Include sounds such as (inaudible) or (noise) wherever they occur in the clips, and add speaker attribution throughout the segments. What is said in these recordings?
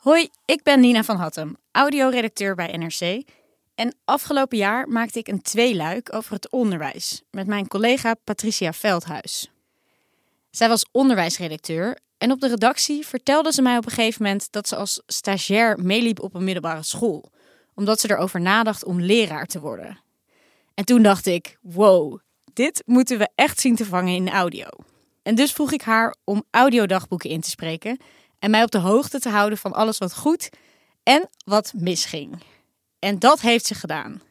Speaker 1: Hoi, ik ben Nina van Hattem, audioredacteur bij NRC. En afgelopen jaar maakte ik een tweeluik over het onderwijs met mijn collega Patricia Veldhuis. Zij was onderwijsredacteur en op de redactie vertelde ze mij op een gegeven moment dat ze als stagiair meeliep op een middelbare school, omdat ze erover nadacht om leraar te worden. En toen dacht ik: wow, dit moeten we echt zien te vangen in audio. En dus vroeg ik haar om audiodagboeken in te spreken en mij op de hoogte te houden van alles wat goed en wat misging. En dat heeft ze gedaan.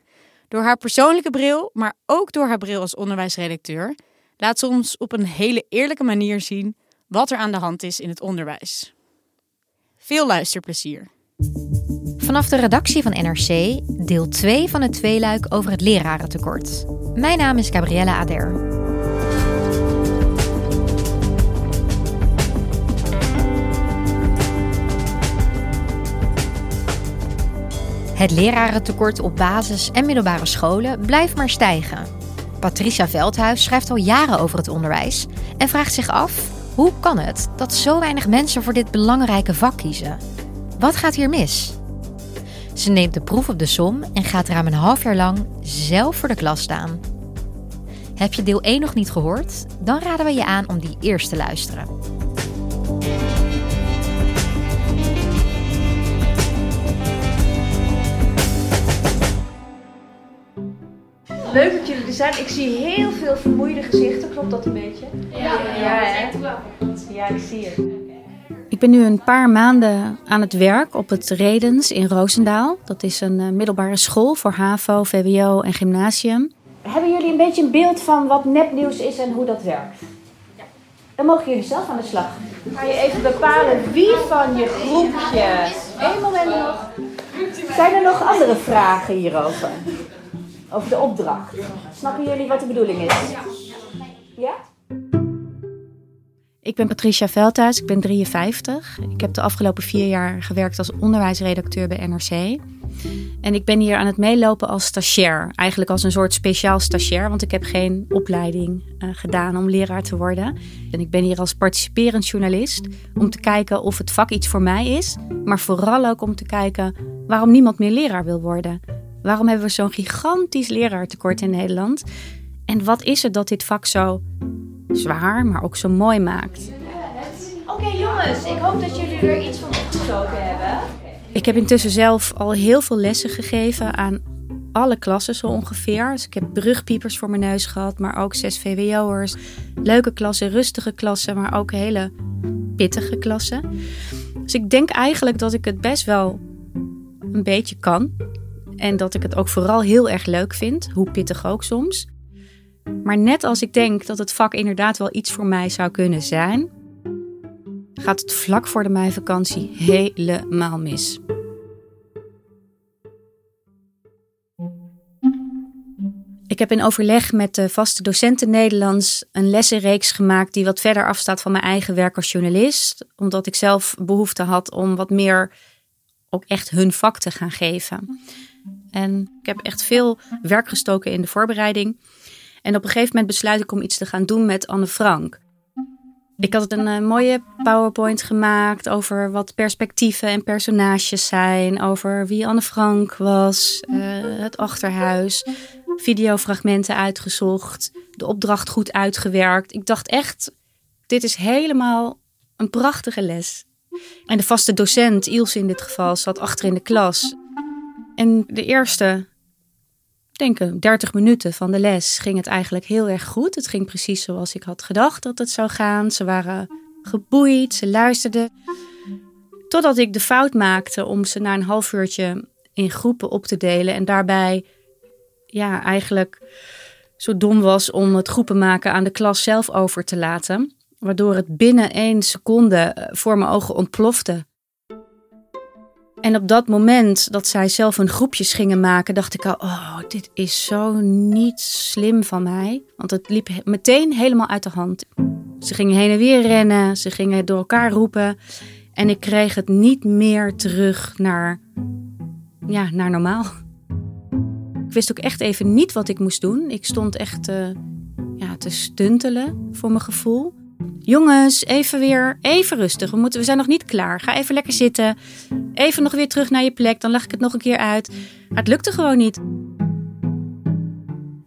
Speaker 1: Door haar persoonlijke bril, maar ook door haar bril als onderwijsredacteur, laat ze ons op een hele eerlijke manier zien wat er aan de hand is in het onderwijs. Veel luisterplezier.
Speaker 2: Vanaf de redactie van NRC, deel 2 van het tweeluik over het lerarentekort. Mijn naam is Gabriella Ader. Het lerarentekort op basis- en middelbare scholen blijft maar stijgen. Patricia Veldhuis schrijft al jaren over het onderwijs en vraagt zich af: hoe kan het dat zo weinig mensen voor dit belangrijke vak kiezen? Wat gaat hier mis? Ze neemt de proef op de som en gaat ruim een half jaar lang zelf voor de klas staan. Heb je deel 1 nog niet gehoord? Dan raden we je aan om die eerst te luisteren.
Speaker 3: Leuk dat jullie er zijn. Ik zie heel veel vermoeide gezichten. Klopt dat een beetje? Ja, ja, hè? ja ik zie het.
Speaker 4: Ik ben nu een paar maanden aan het werk op het Redens in Roosendaal. Dat is een uh, middelbare school voor HAVO, VWO en gymnasium.
Speaker 3: Hebben jullie een beetje een beeld van wat nepnieuws is en hoe dat werkt? Ja. Dan mogen jullie zelf aan de slag. Ga je even bepalen wie van je groepje. Eén moment nog. Zijn er nog andere vragen hierover? Over de opdracht. Snappen jullie wat de bedoeling is? Ja?
Speaker 4: Ik ben Patricia Veldhuis, ik ben 53. Ik heb de afgelopen vier jaar gewerkt als onderwijsredacteur bij NRC. En ik ben hier aan het meelopen als stagiair. Eigenlijk als een soort speciaal stagiair, want ik heb geen opleiding uh, gedaan om leraar te worden. En ik ben hier als participerend journalist om te kijken of het vak iets voor mij is. Maar vooral ook om te kijken waarom niemand meer leraar wil worden. Waarom hebben we zo'n gigantisch leraartekort in Nederland? En wat is het dat dit vak zo zwaar, maar ook zo mooi maakt?
Speaker 3: Oké jongens, ik hoop dat jullie er iets van opgestoken hebben.
Speaker 4: Ik heb intussen zelf al heel veel lessen gegeven aan alle klassen zo ongeveer. Dus ik heb brugpiepers voor mijn neus gehad, maar ook zes VWO'ers. Leuke klassen, rustige klassen, maar ook hele pittige klassen. Dus ik denk eigenlijk dat ik het best wel een beetje kan. En dat ik het ook vooral heel erg leuk vind, hoe pittig ook soms. Maar net als ik denk dat het vak inderdaad wel iets voor mij zou kunnen zijn, gaat het vlak voor de meivakantie helemaal mis. Ik heb in overleg met de vaste docenten Nederlands een lessenreeks gemaakt die wat verder afstaat van mijn eigen werk als journalist, omdat ik zelf behoefte had om wat meer ook echt hun vak te gaan geven. En ik heb echt veel werk gestoken in de voorbereiding. En op een gegeven moment besluit ik om iets te gaan doen met Anne Frank. Ik had een uh, mooie PowerPoint gemaakt over wat perspectieven en personages zijn. Over wie Anne Frank was, uh, het achterhuis, videofragmenten uitgezocht, de opdracht goed uitgewerkt. Ik dacht echt, dit is helemaal een prachtige les. En de vaste docent, Ilse in dit geval, zat achter in de klas. En de eerste, denk ik, 30 minuten van de les ging het eigenlijk heel erg goed. Het ging precies zoals ik had gedacht dat het zou gaan. Ze waren geboeid, ze luisterden. Totdat ik de fout maakte om ze na een half uurtje in groepen op te delen. En daarbij, ja, eigenlijk zo dom was om het groepen maken aan de klas zelf over te laten. Waardoor het binnen één seconde eh, voor mijn ogen ontplofte. En op dat moment dat zij zelf een groepjes gingen maken, dacht ik al: oh, dit is zo niet slim van mij. Want het liep meteen helemaal uit de hand. Ze gingen heen en weer rennen, ze gingen door elkaar roepen. En ik kreeg het niet meer terug naar, ja, naar normaal. Ik wist ook echt even niet wat ik moest doen. Ik stond echt uh, ja, te stuntelen voor mijn gevoel. Jongens, even weer, even rustig. We, moeten, we zijn nog niet klaar. Ga even lekker zitten. Even nog weer terug naar je plek. Dan leg ik het nog een keer uit. Maar het lukte gewoon niet.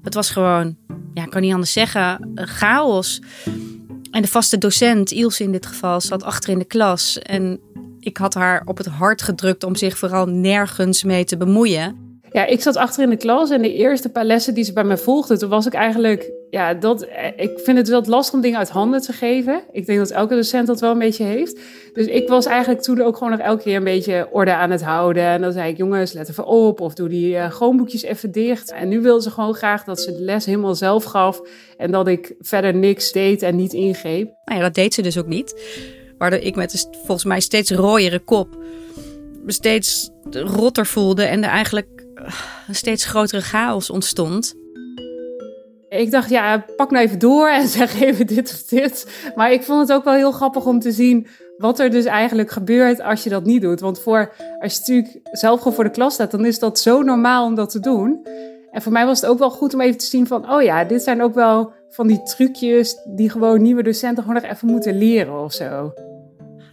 Speaker 4: Het was gewoon, ja, ik kan niet anders zeggen, chaos. En de vaste docent, Ilse in dit geval, zat achter in de klas. En ik had haar op het hart gedrukt om zich vooral nergens mee te bemoeien.
Speaker 5: Ja, ik zat achter in de klas en de eerste paar lessen die ze bij mij volgde, toen was ik eigenlijk, ja, dat, ik vind het wel lastig om dingen uit handen te geven. Ik denk dat elke docent dat wel een beetje heeft. Dus ik was eigenlijk toen ook gewoon nog elke keer een beetje orde aan het houden. En dan zei ik, jongens, let even op of doe die uh, gewoonboekjes even dicht. En nu wilde ze gewoon graag dat ze de les helemaal zelf gaf en dat ik verder niks deed en niet ingreep.
Speaker 4: Nou ja, dat deed ze dus ook niet. Waardoor ik met een volgens mij steeds rooiere kop steeds rotter voelde en er eigenlijk een steeds grotere chaos ontstond.
Speaker 5: Ik dacht, ja, pak nou even door en (laughs) zeg even dit of dit. Maar ik vond het ook wel heel grappig om te zien wat er dus eigenlijk gebeurt als je dat niet doet. Want voor, als je natuurlijk zelf gewoon voor de klas staat, dan is dat zo normaal om dat te doen. En voor mij was het ook wel goed om even te zien van, oh ja, dit zijn ook wel van die trucjes die gewoon nieuwe docenten gewoon nog even moeten leren of zo.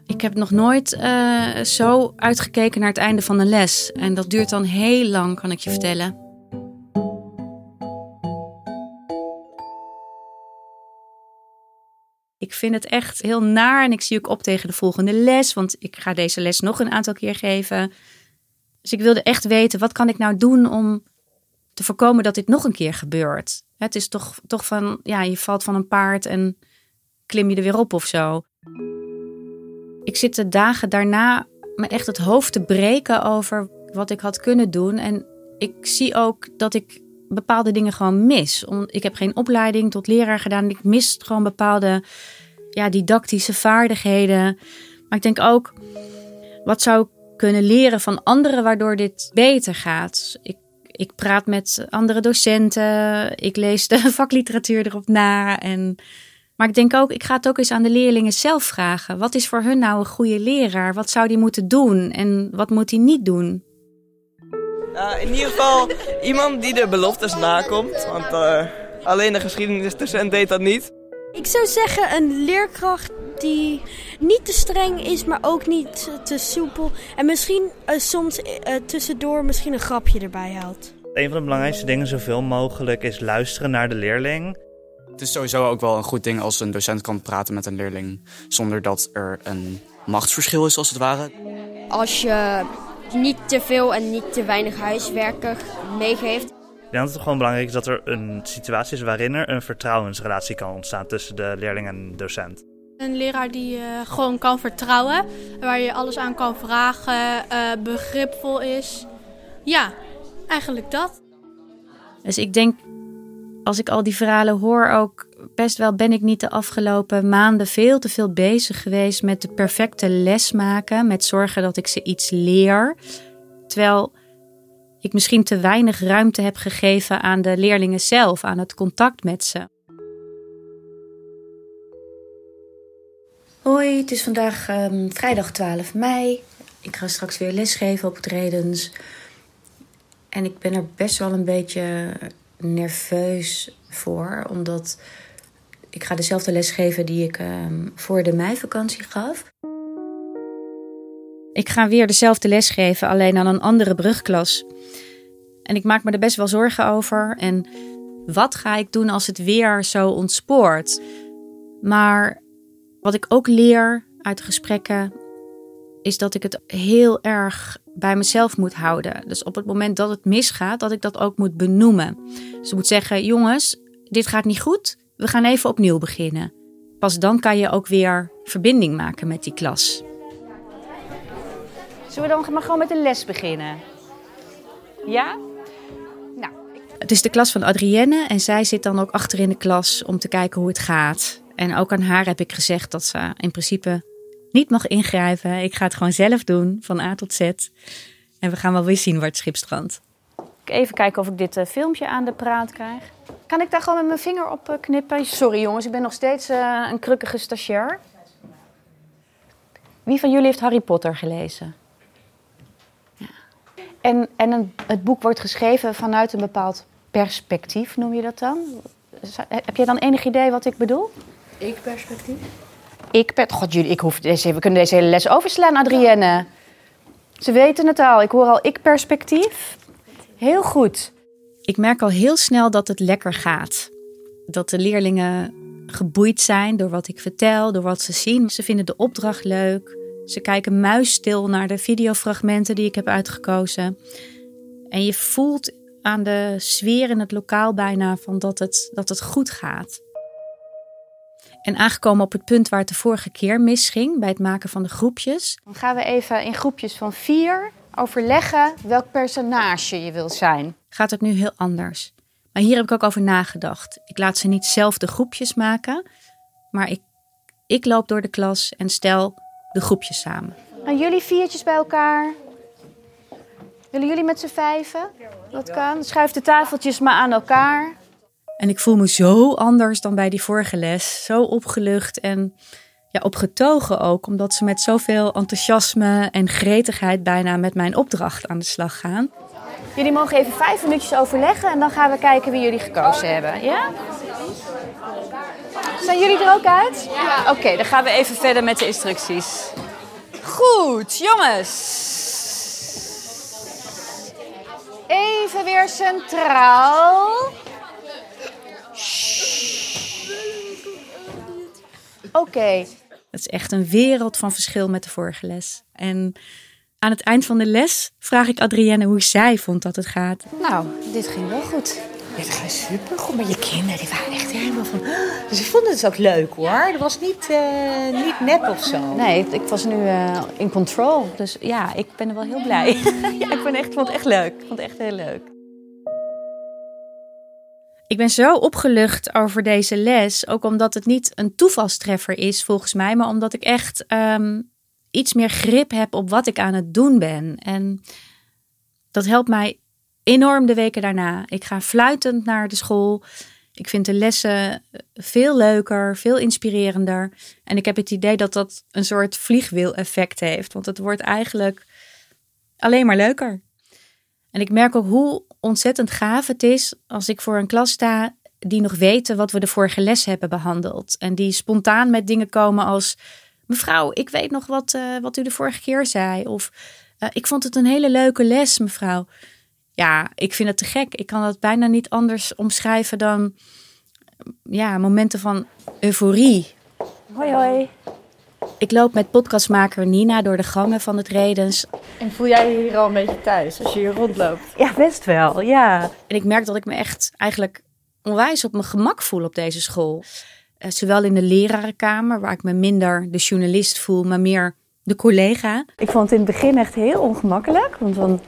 Speaker 4: Ik heb nog nooit uh, zo uitgekeken naar het einde van een les. En dat duurt dan heel lang, kan ik je vertellen. Ik vind het echt heel naar en ik zie ook op tegen de volgende les, want ik ga deze les nog een aantal keer geven. Dus ik wilde echt weten, wat kan ik nou doen om te voorkomen dat dit nog een keer gebeurt? Het is toch, toch van, ja, je valt van een paard en klim je er weer op of zo. Ik zit de dagen daarna me echt het hoofd te breken over wat ik had kunnen doen. En ik zie ook dat ik bepaalde dingen gewoon mis. Ik heb geen opleiding tot leraar gedaan. Ik mis gewoon bepaalde ja, didactische vaardigheden. Maar ik denk ook, wat zou ik kunnen leren van anderen waardoor dit beter gaat? Ik, ik praat met andere docenten. Ik lees de (laughs) vakliteratuur erop na. En maar ik denk ook, ik ga het ook eens aan de leerlingen zelf vragen. Wat is voor hun nou een goede leraar? Wat zou die moeten doen en wat moet hij niet doen?
Speaker 6: Uh, in ieder geval iemand die de beloftes nakomt. Want uh, alleen de geschiedenisdocent deed dat niet.
Speaker 7: Ik zou zeggen een leerkracht die niet te streng is, maar ook niet te soepel. En misschien uh, soms tussendoor misschien een grapje erbij houdt.
Speaker 8: Een van de belangrijkste dingen zoveel mogelijk is luisteren naar de leerling.
Speaker 9: Het is sowieso ook wel een goed ding als een docent kan praten met een leerling zonder dat er een machtsverschil is, als het ware.
Speaker 10: Als je niet te veel en niet te weinig huiswerken meegeeft.
Speaker 8: Ik denk dat het gewoon belangrijk is dat er een situatie is waarin er een vertrouwensrelatie kan ontstaan tussen de leerling en de docent.
Speaker 11: Een leraar die je gewoon kan vertrouwen, waar je alles aan kan vragen, uh, begripvol is. Ja, eigenlijk dat.
Speaker 4: Dus ik denk als ik al die verhalen hoor, ook best wel ben ik niet de afgelopen maanden veel te veel bezig geweest met de perfecte les maken, met zorgen dat ik ze iets leer. Terwijl ik misschien te weinig ruimte heb gegeven aan de leerlingen zelf, aan het contact met ze. Hoi, het is vandaag um, vrijdag 12 mei. Ik ga straks weer lesgeven op het Redens. En ik ben er best wel een beetje nerveus voor, omdat ik ga dezelfde les geven die ik ehm, voor de meivakantie gaf. Ik ga weer dezelfde les geven, alleen aan een andere brugklas. En ik maak me er best wel zorgen over. En wat ga ik doen als het weer zo ontspoort? Maar wat ik ook leer uit gesprekken is dat ik het heel erg bij mezelf moet houden. Dus op het moment dat het misgaat, dat ik dat ook moet benoemen. Dus ik moet zeggen: jongens, dit gaat niet goed. We gaan even opnieuw beginnen. Pas dan kan je ook weer verbinding maken met die klas. Zullen we dan maar gewoon met de les beginnen? Ja? Nou. Het is de klas van Adrienne en zij zit dan ook achter in de klas om te kijken hoe het gaat. En ook aan haar heb ik gezegd dat ze in principe niet mag ingrijpen. Ik ga het gewoon zelf doen, van A tot Z. En we gaan wel weer zien waar het schip strandt. Even kijken of ik dit uh, filmpje aan de praat krijg. Kan ik daar gewoon met mijn vinger op uh, knippen? Sorry jongens, ik ben nog steeds uh, een krukkige stagiair. Wie van jullie heeft Harry Potter gelezen? Ja. En, en een, het boek wordt geschreven vanuit een bepaald perspectief, noem je dat dan? Heb jij dan enig idee wat ik bedoel?
Speaker 7: Ik-perspectief?
Speaker 4: Ik per... God, jullie, ik hoef deze, we kunnen deze hele les overslaan, Adrienne. Ze weten het al. Ik hoor al ik-perspectief. Heel goed. Ik merk al heel snel dat het lekker gaat. Dat de leerlingen geboeid zijn door wat ik vertel, door wat ze zien. Ze vinden de opdracht leuk. Ze kijken muisstil naar de videofragmenten die ik heb uitgekozen. En je voelt aan de sfeer in het lokaal bijna van dat het, dat het goed gaat. En aangekomen op het punt waar het de vorige keer misging bij het maken van de groepjes. Dan gaan we even in groepjes van vier overleggen welk personage je wil zijn. Gaat het nu heel anders. Maar hier heb ik ook over nagedacht. Ik laat ze niet zelf de groepjes maken, maar ik, ik loop door de klas en stel de groepjes samen. En jullie viertjes bij elkaar. Willen jullie met z'n vijven? Dat kan. Schuif de tafeltjes maar aan elkaar. En ik voel me zo anders dan bij die vorige les. Zo opgelucht en ja, opgetogen ook, omdat ze met zoveel enthousiasme en gretigheid bijna met mijn opdracht aan de slag gaan. Jullie mogen even vijf minuutjes overleggen en dan gaan we kijken wie jullie gekozen hebben. Ja? Zijn jullie er ook uit? Ja. Oké, dan gaan we even verder met de instructies. Goed, jongens. Even weer centraal. Oké. Dat is echt een wereld van verschil met de vorige les. En aan het eind van de les vraag ik Adrienne hoe zij vond dat het gaat. Nou, dit ging wel goed.
Speaker 12: Dit ging supergoed, maar je kinderen die waren echt helemaal van... Dus (gasps) ze vonden het ook leuk hoor. Het was niet, uh, niet nep of zo.
Speaker 4: Nee, ik was nu uh, in control. Dus ja, ik ben er wel heel blij. (laughs) ja, ik ben echt, vond het echt leuk. Ik vond het echt heel leuk. Ik ben zo opgelucht over deze les, ook omdat het niet een toevalstreffer is volgens mij, maar omdat ik echt um, iets meer grip heb op wat ik aan het doen ben. En dat helpt mij enorm de weken daarna. Ik ga fluitend naar de school. Ik vind de lessen veel leuker, veel inspirerender. En ik heb het idee dat dat een soort vliegwiel-effect heeft, want het wordt eigenlijk alleen maar leuker. En ik merk ook hoe ontzettend gaaf het is als ik voor een klas sta die nog weten wat we de vorige les hebben behandeld. En die spontaan met dingen komen als: Mevrouw, ik weet nog wat, uh, wat u de vorige keer zei. Of uh, ik vond het een hele leuke les, mevrouw. Ja, ik vind het te gek. Ik kan dat bijna niet anders omschrijven dan ja, momenten van euforie. Hoi, hoi. Ik loop met podcastmaker Nina door de gangen van het Redens.
Speaker 13: En voel jij je hier al een beetje thuis als je hier rondloopt?
Speaker 4: Ja, best wel, ja. En ik merk dat ik me echt eigenlijk onwijs op mijn gemak voel op deze school. Uh, zowel in de lerarenkamer, waar ik me minder de journalist voel, maar meer de collega. Ik vond het in het begin echt heel ongemakkelijk. Want dan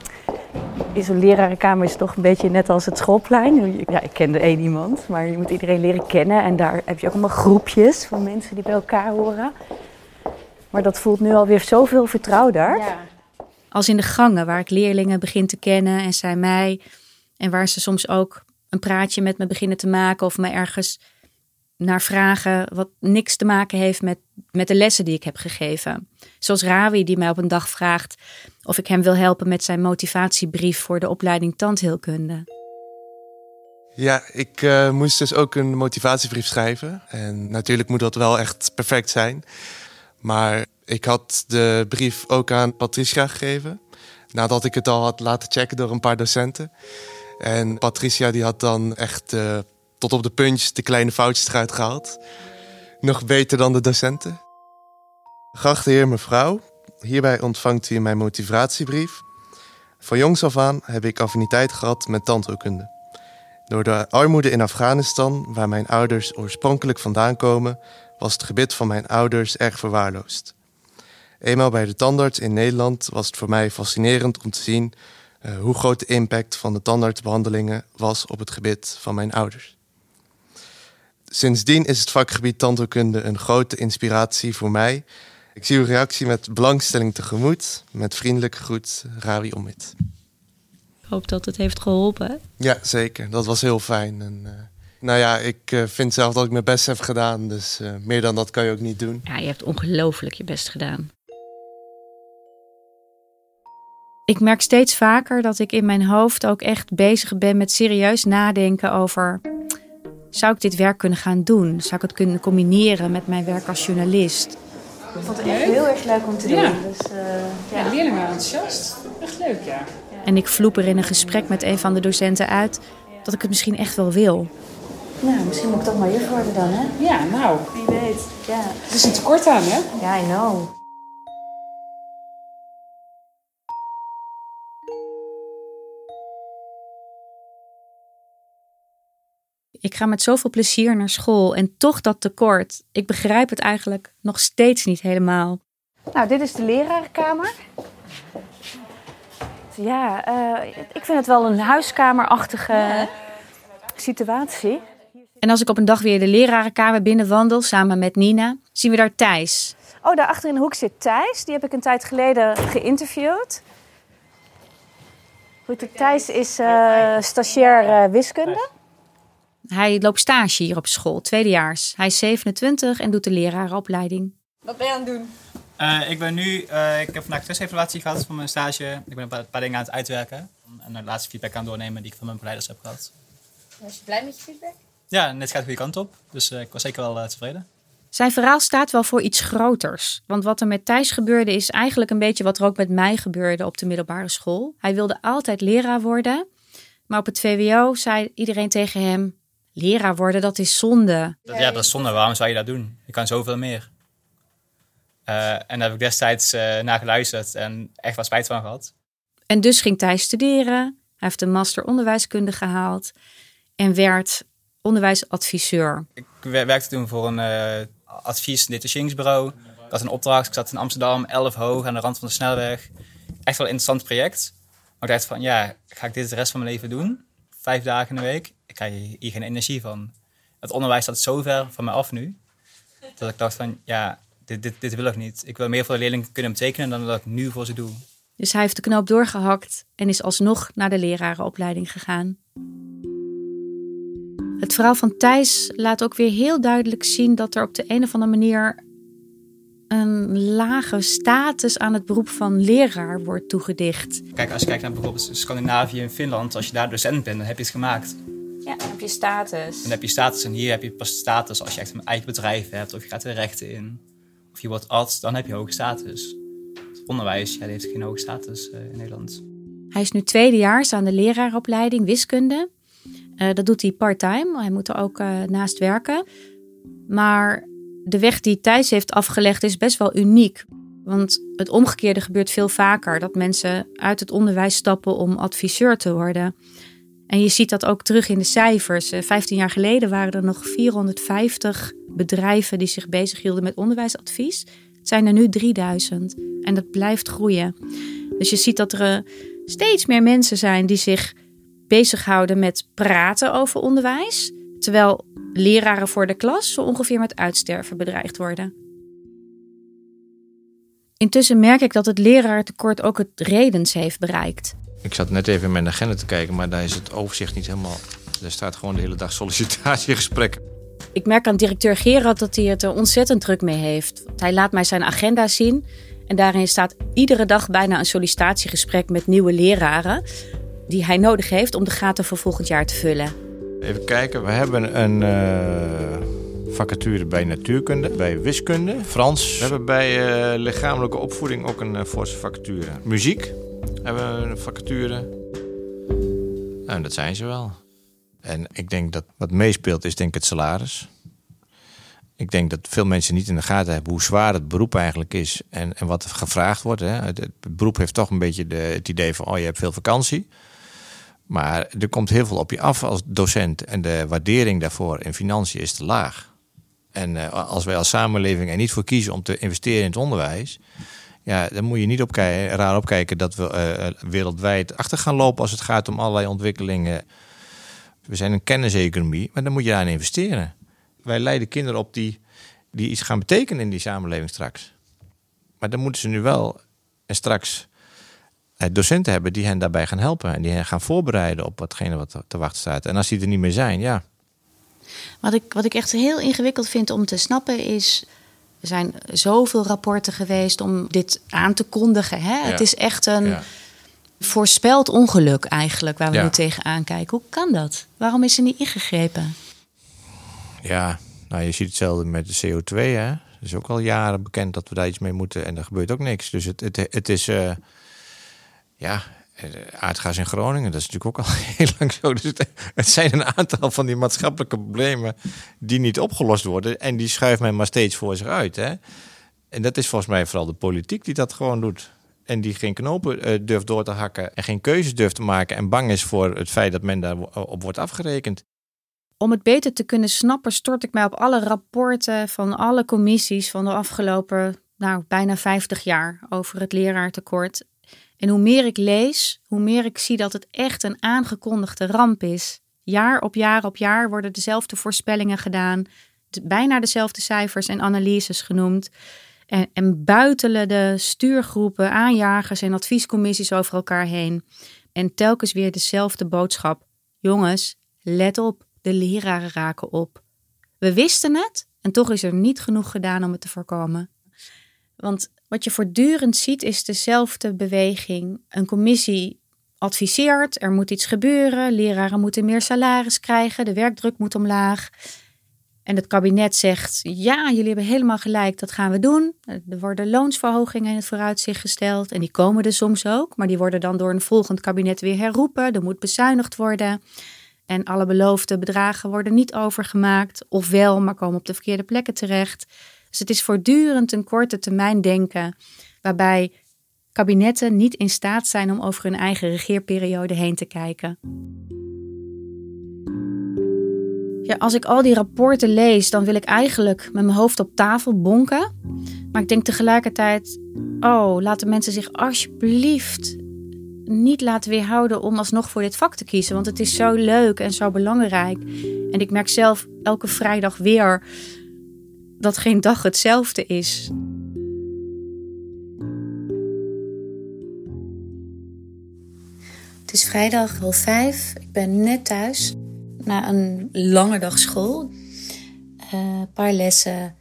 Speaker 4: in zo'n lerarenkamer is toch een beetje net als het schoolplein. Ja, ik kende één iemand, maar je moet iedereen leren kennen. En daar heb je ook allemaal groepjes van mensen die bij elkaar horen. Maar dat voelt nu alweer zoveel vertrouwder. Ja. Als in de gangen waar ik leerlingen begin te kennen en zij mij. En waar ze soms ook een praatje met me beginnen te maken of me ergens naar vragen wat niks te maken heeft met, met de lessen die ik heb gegeven. Zoals Rawi die mij op een dag vraagt of ik hem wil helpen met zijn motivatiebrief voor de opleiding tandheelkunde.
Speaker 14: Ja, ik uh, moest dus ook een motivatiebrief schrijven. En natuurlijk moet dat wel echt perfect zijn. Maar ik had de brief ook aan Patricia gegeven. Nadat ik het al had laten checken door een paar docenten. En Patricia die had dan echt uh, tot op de puntjes de kleine foutjes eruit gehaald. Nog beter dan de docenten. Geachte heer, mevrouw. Hierbij ontvangt u mijn motivatiebrief. Van jongs af aan heb ik affiniteit gehad met tandheelkunde. Door de armoede in Afghanistan, waar mijn ouders oorspronkelijk vandaan komen, was het gebit van mijn ouders erg verwaarloosd. Eenmaal bij de tandarts in Nederland was het voor mij fascinerend om te zien uh, hoe groot de impact van de tandartsbehandelingen was op het gebit van mijn ouders. Sindsdien is het vakgebied tandheelkunde een grote inspiratie voor mij. Ik zie uw reactie met belangstelling tegemoet. Met vriendelijke groet, Rawi Omid.
Speaker 4: Ik hoop dat het heeft geholpen.
Speaker 14: Ja, zeker. Dat was heel fijn. En, uh, nou ja, ik uh, vind zelf dat ik mijn best heb gedaan. Dus uh, meer dan dat kan je ook niet doen.
Speaker 4: Ja, je hebt ongelooflijk je best gedaan. Ik merk steeds vaker dat ik in mijn hoofd ook echt bezig ben met serieus nadenken over... zou ik dit werk kunnen gaan doen? Zou ik het kunnen combineren met mijn werk als journalist?
Speaker 13: Ik vond het echt heel erg leuk om te doen.
Speaker 5: Ja.
Speaker 13: Dus, uh,
Speaker 5: Ja, de leerlingen waren enthousiast. Echt leuk, ja.
Speaker 4: En ik vloep er in een gesprek met een van de docenten uit dat ik het misschien echt wel wil.
Speaker 13: Nou, misschien moet ik toch maar juf worden dan, hè?
Speaker 5: Ja, nou.
Speaker 13: Wie weet, ja.
Speaker 5: Er is een tekort aan, hè?
Speaker 13: Ja, I know.
Speaker 4: Ik ga met zoveel plezier naar school en toch dat tekort. Ik begrijp het eigenlijk nog steeds niet helemaal.
Speaker 13: Nou, dit is de lerarenkamer. Ja, uh, ik vind het wel een huiskamerachtige ja. situatie.
Speaker 4: En als ik op een dag weer de lerarenkamer binnenwandel samen met Nina, zien we daar Thijs.
Speaker 13: Oh, daar achter in de hoek zit Thijs. Die heb ik een tijd geleden geïnterviewd. Goed, Thijs is uh, stagiair uh, wiskunde.
Speaker 4: Hij loopt stage hier op school, tweedejaars. Hij is 27 en doet de lerarenopleiding.
Speaker 15: Wat ben je aan het doen?
Speaker 16: Uh, ik ben nu, uh, ik heb vandaag testevaluatie gehad van mijn stage. Ik ben een paar, paar, dingen aan het uitwerken. En de laatste feedback aan doornemen die ik van mijn begeleiders heb gehad.
Speaker 15: Was je blij met je feedback?
Speaker 16: Ja, en dit gaat de goede kant op. Dus uh, ik was zeker wel tevreden.
Speaker 4: Zijn verhaal staat wel voor iets groters. Want wat er met Thijs gebeurde is eigenlijk een beetje wat er ook met mij gebeurde op de middelbare school. Hij wilde altijd leraar worden. Maar op het VWO zei iedereen tegen hem... Leraar worden, dat is zonde.
Speaker 16: Ja, dat is zonde. Waarom zou je dat doen? Je kan zoveel meer. Uh, en daar heb ik destijds uh, naar geluisterd en echt wel spijt van gehad.
Speaker 4: En dus ging Thijs studeren. Hij heeft een master onderwijskunde gehaald en werd onderwijsadviseur.
Speaker 16: Ik werkte toen voor een uh, advies-detacheringsbureau. Dat was een opdracht. Ik zat in Amsterdam, 11 hoog, aan de rand van de snelweg. Echt wel een interessant project. Maar ik dacht van, ja, ga ik dit de rest van mijn leven doen? Vijf dagen in de week? Ik krijg hier geen energie van. Het onderwijs staat zo ver van mij af nu. Dat ik dacht van, ja, dit, dit, dit wil ik niet. Ik wil meer voor de leerlingen kunnen betekenen dan dat ik nu voor ze doe.
Speaker 4: Dus hij heeft de knoop doorgehakt en is alsnog naar de lerarenopleiding gegaan. Het verhaal van Thijs laat ook weer heel duidelijk zien dat er op de een of andere manier een lage status aan het beroep van leraar wordt toegedicht.
Speaker 16: Kijk, als je kijkt naar bijvoorbeeld Scandinavië en Finland, als je daar docent bent, dan heb je het gemaakt.
Speaker 13: Ja, dan heb je status.
Speaker 16: Dan heb je status en hier heb je pas status als je echt een eigen bedrijf hebt of je gaat de rechten in. Of je wordt arts, dan heb je hoge status. Het onderwijs, ja, die heeft geen hoge status uh, in Nederland.
Speaker 4: Hij is nu tweedejaars aan de leraaropleiding wiskunde. Uh, dat doet hij part-time. Hij moet er ook uh, naast werken. Maar de weg die Thijs heeft afgelegd is best wel uniek. Want het omgekeerde gebeurt veel vaker. Dat mensen uit het onderwijs stappen om adviseur te worden. En je ziet dat ook terug in de cijfers. Vijftien jaar geleden waren er nog 450 bedrijven die zich bezighielden met onderwijsadvies. Het zijn er nu 3000 en dat blijft groeien. Dus je ziet dat er steeds meer mensen zijn die zich bezighouden met praten over onderwijs. Terwijl leraren voor de klas zo ongeveer met uitsterven bedreigd worden. Intussen merk ik dat het leraartekort ook het redens heeft bereikt.
Speaker 17: Ik zat net even in mijn agenda te kijken, maar daar is het overzicht niet helemaal. Er staat gewoon de hele dag sollicitatiegesprekken.
Speaker 4: Ik merk aan directeur Gerard dat hij het er ontzettend druk mee heeft. Hij laat mij zijn agenda zien. En daarin staat iedere dag bijna een sollicitatiegesprek met nieuwe leraren. Die hij nodig heeft om de gaten voor volgend jaar te vullen.
Speaker 17: Even kijken, we hebben een uh, vacature bij natuurkunde, bij wiskunde, Frans. We hebben bij uh, lichamelijke opvoeding ook een uh, forse vacature. Muziek hebben we een vacature. Nou, dat zijn ze wel. En ik denk dat wat meespeelt is denk ik het salaris. Ik denk dat veel mensen niet in de gaten hebben hoe zwaar het beroep eigenlijk is en, en wat er gevraagd wordt. Hè. Het, het, beroep heeft toch een beetje de, het idee van, oh je hebt veel vakantie. Maar er komt heel veel op je af als docent en de waardering daarvoor in financiën is te laag. En uh, als wij als samenleving er niet voor kiezen om te investeren in het onderwijs, ja, dan moet je niet raar opkijken dat we uh, wereldwijd achter gaan lopen als het gaat om allerlei ontwikkelingen. We zijn een kenniseconomie, maar dan moet je daarin investeren. wij leiden kinderen op die, die iets gaan betekenen in die samenleving straks. Maar dan moeten ze nu wel en straks eh, docenten hebben die hen daarbij gaan helpen. En die hen gaan voorbereiden op watgene wat te wachten staat. En als die er niet meer zijn, ja.
Speaker 4: Wat ik, wat ik echt heel ingewikkeld vind om te snappen is. Er zijn zoveel rapporten geweest om dit aan te kondigen. Hè?
Speaker 17: Ja.
Speaker 4: Het is echt een
Speaker 17: Ja.
Speaker 4: voorspeld ongeluk eigenlijk waar we
Speaker 17: Ja.
Speaker 4: nu tegenaan kijken. Hoe kan dat? Waarom is er niet ingegrepen?
Speaker 17: Ja, nou, je ziet hetzelfde met de CO2. Hè? Het is ook al jaren bekend dat we daar iets mee moeten en er gebeurt ook niks. Dus het, het, het is, eh, ja, eh, aardgas in Groningen, dat is natuurlijk ook al (laughs) heel lang zo. Dus het, zijn een aantal van die maatschappelijke problemen die niet opgelost worden. En die schuift men maar steeds voor zich uit. Hè? En dat is volgens mij vooral de politiek die dat gewoon doet. En die geen knopen eh, durft door te hakken en geen keuzes durft te maken. En bang is voor het feit dat men daarop wordt afgerekend.
Speaker 4: Om het beter te kunnen snappen, stort ik mij op alle rapporten van alle commissies van de afgelopen nou, bijna 50 jaar over het leraartekort. En hoe meer ik lees, hoe meer ik zie dat het echt een aangekondigde ramp is. Jaar op jaar op jaar worden dezelfde voorspellingen gedaan, bijna dezelfde cijfers en analyses genoemd. En, en buitelen de stuurgroepen, aanjagers en adviescommissies over elkaar heen. En telkens weer dezelfde boodschap. Jongens, let op, de leraren raken op. We wisten het en toch is er niet genoeg gedaan om het te voorkomen. Want wat je voortdurend ziet is dezelfde beweging. Een commissie adviseert, er moet iets gebeuren, leraren moeten meer salaris krijgen, de werkdruk moet omlaag. En het kabinet zegt, ja, jullie hebben helemaal gelijk, dat gaan we doen. Er worden loonsverhogingen in het vooruitzicht gesteld en die komen er soms ook, maar die worden dan door een volgend kabinet weer herroepen. Er moet bezuinigd worden. En alle beloofde bedragen worden niet overgemaakt, of wel, maar komen op de verkeerde plekken terecht. Dus het is voortdurend een korte termijn denken, waarbij kabinetten niet in staat zijn om over hun eigen regeerperiode heen te kijken. Ja, als ik al die rapporten lees, dan wil ik eigenlijk met mijn hoofd op tafel bonken. Maar ik denk tegelijkertijd, oh, laten mensen zich alsjeblieft niet laten weerhouden om alsnog voor dit vak te kiezen. Want het is zo leuk en zo belangrijk. En ik merk zelf elke vrijdag weer dat geen dag hetzelfde is. Het is vrijdag half vijf. Ik ben net thuis na een lange dag school. Eh, Een paar lessen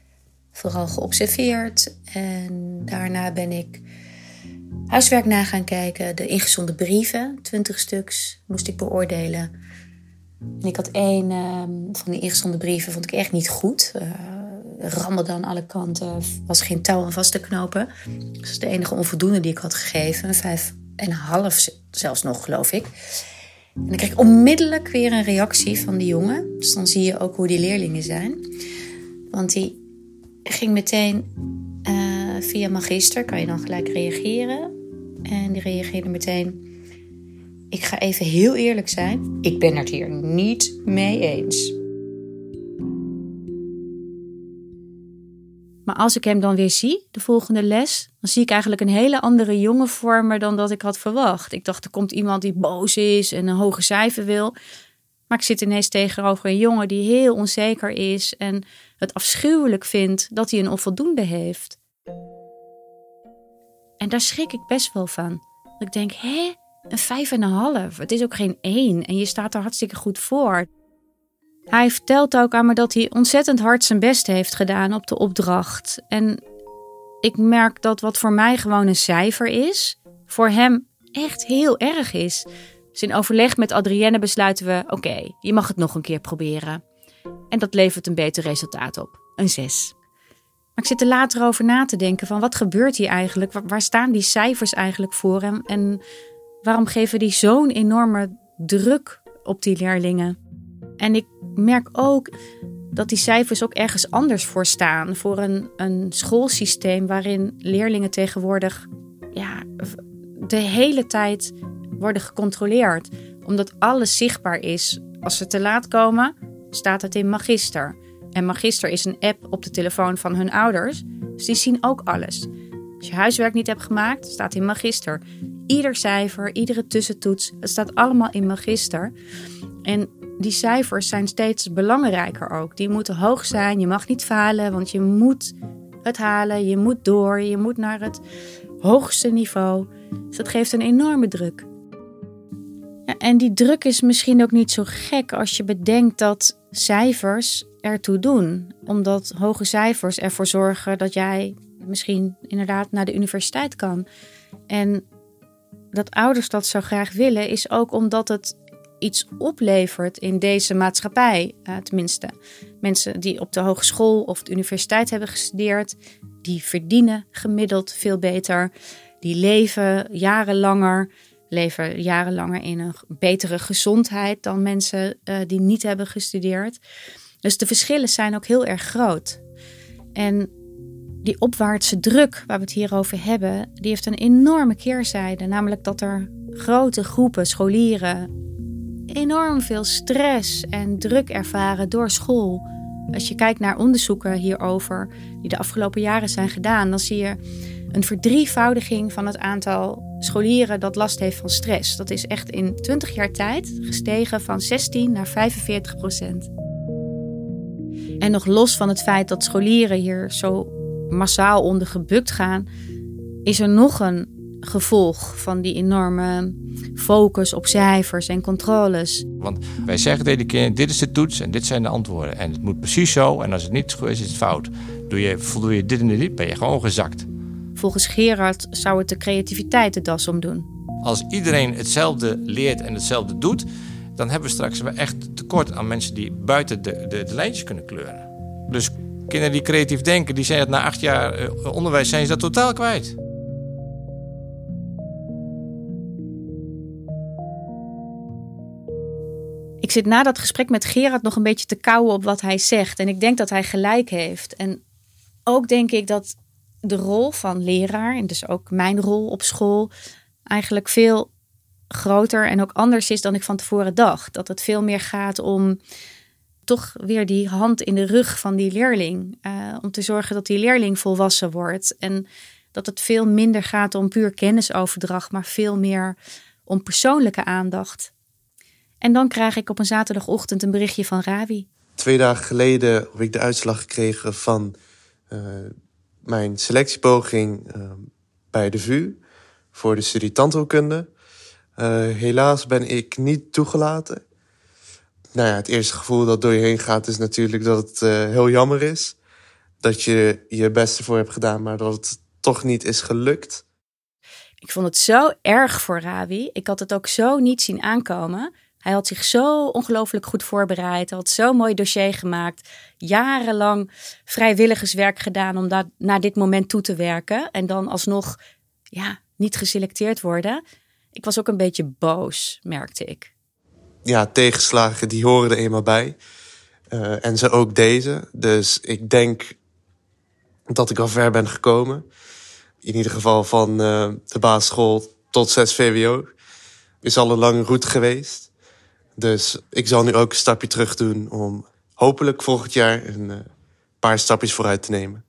Speaker 4: vooral geobserveerd. En daarna ben ik huiswerk na gaan kijken. De ingezonden brieven, 20 stuks, moest ik beoordelen. En ik had één ehm, van die ingezonden brieven, vond ik echt niet goed. Eh rammelde aan alle kanten, was geen touw aan vast te knopen. Dat is de enige onvoldoende die ik had gegeven. Vijf en een half zelfs nog, geloof ik. En dan kreeg ik onmiddellijk weer een reactie van die jongen. Dus dan zie je ook hoe die leerlingen zijn. Want die ging meteen eh, via magister, kan je dan gelijk reageren. En die reageerde meteen... Ik ga even heel eerlijk zijn. Ik ben het hier niet mee eens. Maar als ik hem dan weer zie, de volgende les, dan zie ik eigenlijk een hele andere jongen voor dan dat ik had verwacht. Ik dacht, er komt iemand die boos is en een hoge cijfer wil. Maar ik zit ineens tegenover een jongen die heel onzeker is en het afschuwelijk vindt dat hij een onvoldoende heeft. En daar schrik ik best wel van. Ik denk, hè, een vijf en een half. Het is ook geen één en je staat er hartstikke goed voor. Hij vertelt ook aan me dat hij ontzettend hard zijn best heeft gedaan op de opdracht. En ik merk dat wat voor mij gewoon een cijfer is, voor hem echt heel erg is. Dus in overleg met Adrienne besluiten we: oké, je mag het nog een keer proberen. En dat levert een beter resultaat op, een 6. Maar ik zit er later over na te denken: van wat gebeurt hier eigenlijk? Waar, staan die cijfers eigenlijk voor? En, en waarom geven die zo'n enorme druk op die leerlingen? En ik merk ook dat die cijfers ook ergens anders voor staan. Voor een, een schoolsysteem waarin leerlingen tegenwoordig ja, de hele tijd worden gecontroleerd. Omdat alles zichtbaar is. Als ze te laat komen, staat het in Magister. En Magister is een app op de telefoon van hun ouders. Dus die zien ook alles. Als je huiswerk niet hebt gemaakt, staat in Magister. Ieder cijfer, iedere tussentoets, het staat allemaal in Magister. En die cijfers zijn steeds belangrijker ook. Die moeten hoog zijn. Je mag niet falen, want je moet het halen. Je moet door. Je moet naar het hoogste niveau. Dus dat geeft een enorme druk. Ja, en die druk is misschien ook niet zo gek als je bedenkt dat cijfers ertoe doen. Omdat hoge cijfers ervoor zorgen dat jij misschien inderdaad naar de universiteit kan. En dat ouders dat zo graag willen, is ook omdat het iets oplevert in deze maatschappij. Uh, tenminste, mensen die op de hogeschool of de universiteit hebben gestudeerd, die verdienen gemiddeld veel beter. Die leven jarenlanger, leven jarenlanger in een betere gezondheid dan mensen uh, die niet hebben gestudeerd. Dus de verschillen zijn ook heel erg groot. En die opwaartse druk waar we het hier over hebben, die heeft een enorme keerzijde. Namelijk dat er grote groepen scholieren enorm veel stress en druk ervaren door school. Als je kijkt naar onderzoeken hierover die de afgelopen jaren zijn gedaan, dan zie je een verdrievoudiging van het aantal scholieren dat last heeft van stress. Dat is echt in 20 jaar tijd gestegen van 16 naar 45 procent. En nog los van het feit dat scholieren hier zo massaal onder gebukt gaan, is er nog een gevolg van die enorme focus op cijfers en controles.
Speaker 17: Want wij zeggen tegen de kinderen, dit is de toets en dit zijn de antwoorden. En het moet precies zo en als het niet zo is, is het fout. Doe je, voldoe je dit en dit, ben je gewoon gezakt.
Speaker 4: Volgens Gerard zou het de creativiteit de das omdoen.
Speaker 17: Als iedereen hetzelfde leert en hetzelfde doet, dan hebben we straks echt tekort aan mensen die buiten de, de, de lijntjes kunnen kleuren. Dus kinderen die creatief denken, die zijn het na acht jaar eh, onderwijs zijn ze dat totaal kwijt.
Speaker 4: Ik zit na dat gesprek met Gerard nog een beetje te kauwen op wat hij zegt. En ik denk dat hij gelijk heeft. En ook denk ik dat de rol van leraar, en dus ook mijn rol op school, eigenlijk veel groter en ook anders is dan ik van tevoren dacht. Dat het veel meer gaat om toch weer die hand in de rug van die leerling. Uh, om te zorgen dat die leerling volwassen wordt. En dat het veel minder gaat om puur kennisoverdracht, maar veel meer om persoonlijke aandacht. En dan krijg ik op een zaterdagochtend een berichtje van Ravi.
Speaker 14: Twee dagen geleden heb ik de uitslag gekregen van uh, mijn selectiepoging uh, bij de VU voor de studie tandheelkunde. Uh, helaas ben ik niet toegelaten. Nou ja, het eerste gevoel dat door je heen gaat is natuurlijk dat het heel jammer is. Dat je je best ervoor hebt gedaan, maar dat het toch niet is gelukt.
Speaker 4: Ik vond het zo erg voor Ravi. Ik had het ook zo niet zien aankomen. Hij had zich zo ongelooflijk goed voorbereid. Hij had zo'n mooi dossier gemaakt. Jarenlang vrijwilligerswerk gedaan om daar naar dit moment toe te werken. En dan alsnog ja, niet geselecteerd worden. Ik was ook een beetje boos, merkte ik.
Speaker 14: Ja, tegenslagen die horen er eenmaal bij. Uh, en ze ook deze. Dus ik denk dat ik al ver ben gekomen. In ieder geval van uh, de basisschool tot 6 VWO. Is al een lange route geweest. Dus ik zal nu ook een stapje terug doen om hopelijk volgend jaar een uh, paar stapjes vooruit te nemen.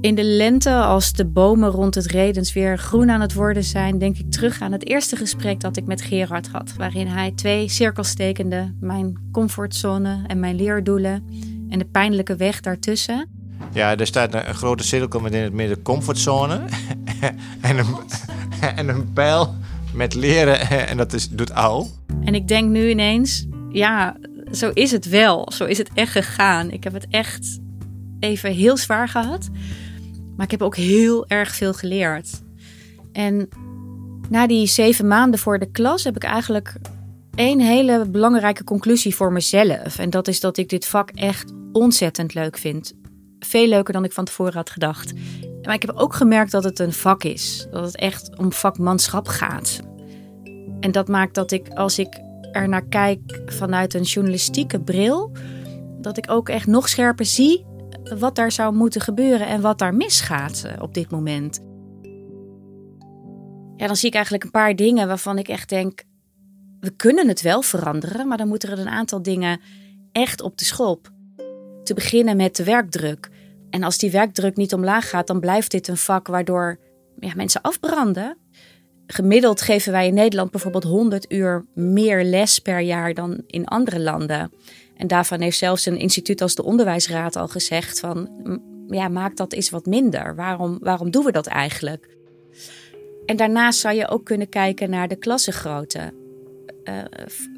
Speaker 4: In de lente, als de bomen rond het Redens weer groen aan het worden zijn, denk ik terug aan het eerste gesprek dat ik met Gerard had, waarin hij twee cirkels tekende: mijn comfortzone en mijn leerdoelen en de pijnlijke weg daartussen.
Speaker 17: Ja, er staat een grote cirkel met in het midden comfortzone (laughs) en een, (laughs) en een pijl met leren (laughs) en dat is, doet al.
Speaker 4: En ik denk nu ineens, ja, zo is het wel. Zo is het echt gegaan. Ik heb het echt even heel zwaar gehad. Maar ik heb ook heel erg veel geleerd. En na die zeven maanden voor de klas heb ik eigenlijk één hele belangrijke conclusie voor mezelf. En dat is dat ik dit vak echt ontzettend leuk vind. Veel leuker dan ik van tevoren had gedacht. Maar ik heb ook gemerkt dat het een vak is. Dat het echt om vakmanschap gaat. En dat maakt dat ik, als ik er naar kijk vanuit een journalistieke bril, dat ik ook echt nog scherper zie wat daar zou moeten gebeuren en wat daar misgaat eh, op dit moment. Ja, dan zie ik eigenlijk een paar dingen waarvan ik echt denk: we kunnen het wel veranderen, maar dan moeten er een aantal dingen echt op de schop. Te beginnen met de werkdruk. En als die werkdruk niet omlaag gaat, dan blijft dit een vak waardoor ja, mensen afbranden. Gemiddeld geven wij in Nederland bijvoorbeeld 100 uur meer les per jaar dan in andere landen. En daarvan heeft zelfs een instituut als de Onderwijsraad al gezegd van ja, maak dat eens wat minder. Waarom, waarom doen we dat eigenlijk? En daarnaast zou je ook kunnen kijken naar de klassengrootte. Uh,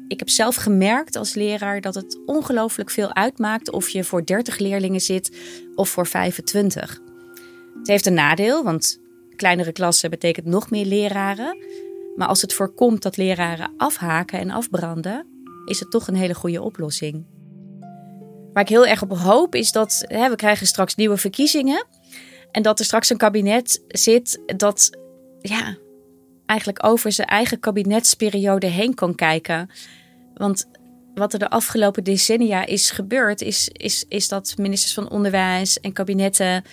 Speaker 4: ik heb zelf gemerkt als leraar dat het ongelooflijk veel uitmaakt of je voor 30 leerlingen zit of voor 25. Het heeft een nadeel, want kleinere klassen betekent nog meer leraren. Maar als het voorkomt dat leraren afhaken en afbranden, is het toch een hele goede oplossing. Waar ik heel erg op hoop is dat hè, we krijgen straks nieuwe verkiezingen. En dat er straks een kabinet zit dat ja, eigenlijk over zijn eigen kabinetsperiode heen kan kijken. Want wat er de afgelopen decennia is gebeurd, is, is, is dat ministers van Onderwijs en kabinetten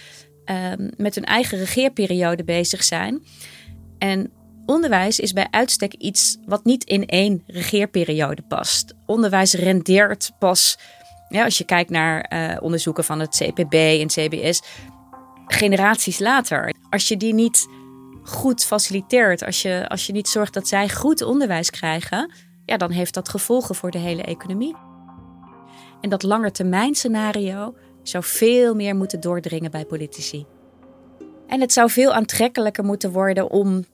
Speaker 4: um, met hun eigen regeerperiode bezig zijn. En onderwijs is bij uitstek iets wat niet in één regeerperiode past. Onderwijs rendeert pas, ja, als je kijkt naar uh, onderzoeken van het CPB en CBS, generaties later. Als je die niet goed faciliteert, als je, als je niet zorgt dat zij goed onderwijs krijgen, ja, dan heeft dat gevolgen voor de hele economie. En dat langetermijnscenario zou veel meer moeten doordringen bij politici. En het zou veel aantrekkelijker moeten worden om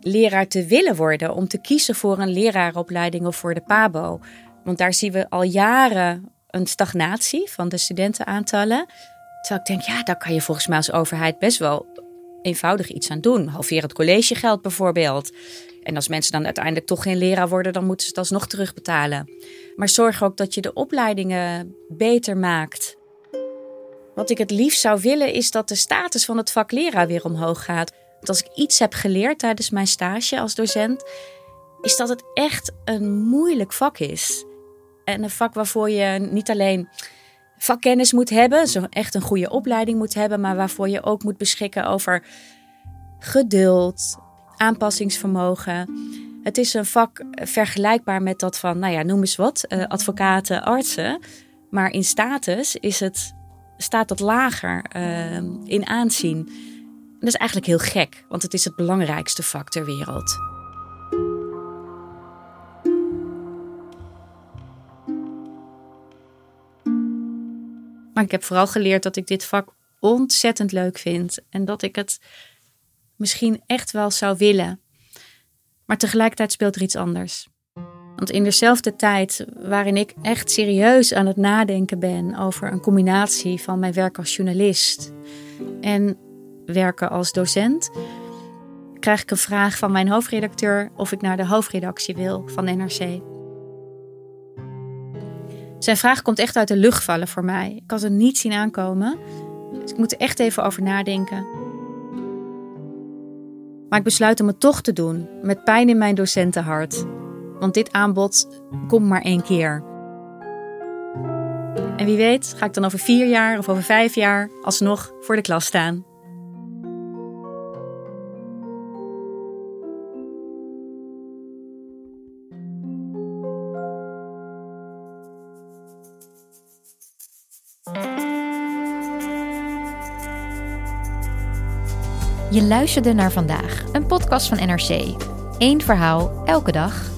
Speaker 4: leraar te willen worden, om te kiezen voor een leraaropleiding of voor de PABO. Want daar zien we al jaren een stagnatie van de studentenaantallen. Terwijl ik denk, ja, daar kan je volgens mij als overheid best wel eenvoudig iets aan doen. Halveer het collegegeld bijvoorbeeld. En als mensen dan uiteindelijk toch geen leraar worden, dan moeten ze het alsnog terugbetalen. Maar zorg ook dat je de opleidingen beter maakt. Wat ik het liefst zou willen is dat de status van het vak leraar weer omhoog gaat. Want als ik iets heb geleerd tijdens mijn stage als docent, is dat het echt een moeilijk vak is. En een vak waarvoor je niet alleen vakkennis moet hebben, zo echt een goede opleiding moet hebben, maar waarvoor je ook moet beschikken over geduld, aanpassingsvermogen. Het is een vak vergelijkbaar met dat van, nou ja, noem eens wat, eh, advocaten, artsen. Maar in status is het, staat dat lager uh, in aanzien. En dat is eigenlijk heel gek, want het is het belangrijkste vak ter wereld. Maar ik heb vooral geleerd dat ik dit vak ontzettend leuk vind en dat ik het misschien echt wel zou willen. Maar tegelijkertijd speelt er iets anders. Want in dezelfde tijd waarin ik echt serieus aan het nadenken ben over een combinatie van mijn werk als journalist en werken als docent, krijg ik een vraag van mijn hoofdredacteur of ik naar de hoofdredactie wil van NRC. Zijn vraag komt echt uit de lucht vallen voor mij. Ik had het niet zien aankomen. Dus ik moet er echt even over nadenken. Maar ik besluit om het toch te doen, met pijn in mijn docentenhart. Want dit aanbod komt maar één keer. En wie weet, ga ik dan over vier jaar of over vijf jaar alsnog voor de klas staan.
Speaker 2: Je luisterde naar vandaag, een podcast van NRC. Eén verhaal, elke dag.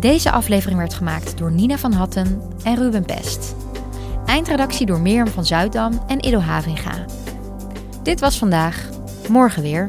Speaker 2: Deze aflevering werd gemaakt door Nina van Hatten en Ruben Pest. Eindredactie door Mirjam van Zuidam en Ido Havinga. Dit was vandaag, morgen weer.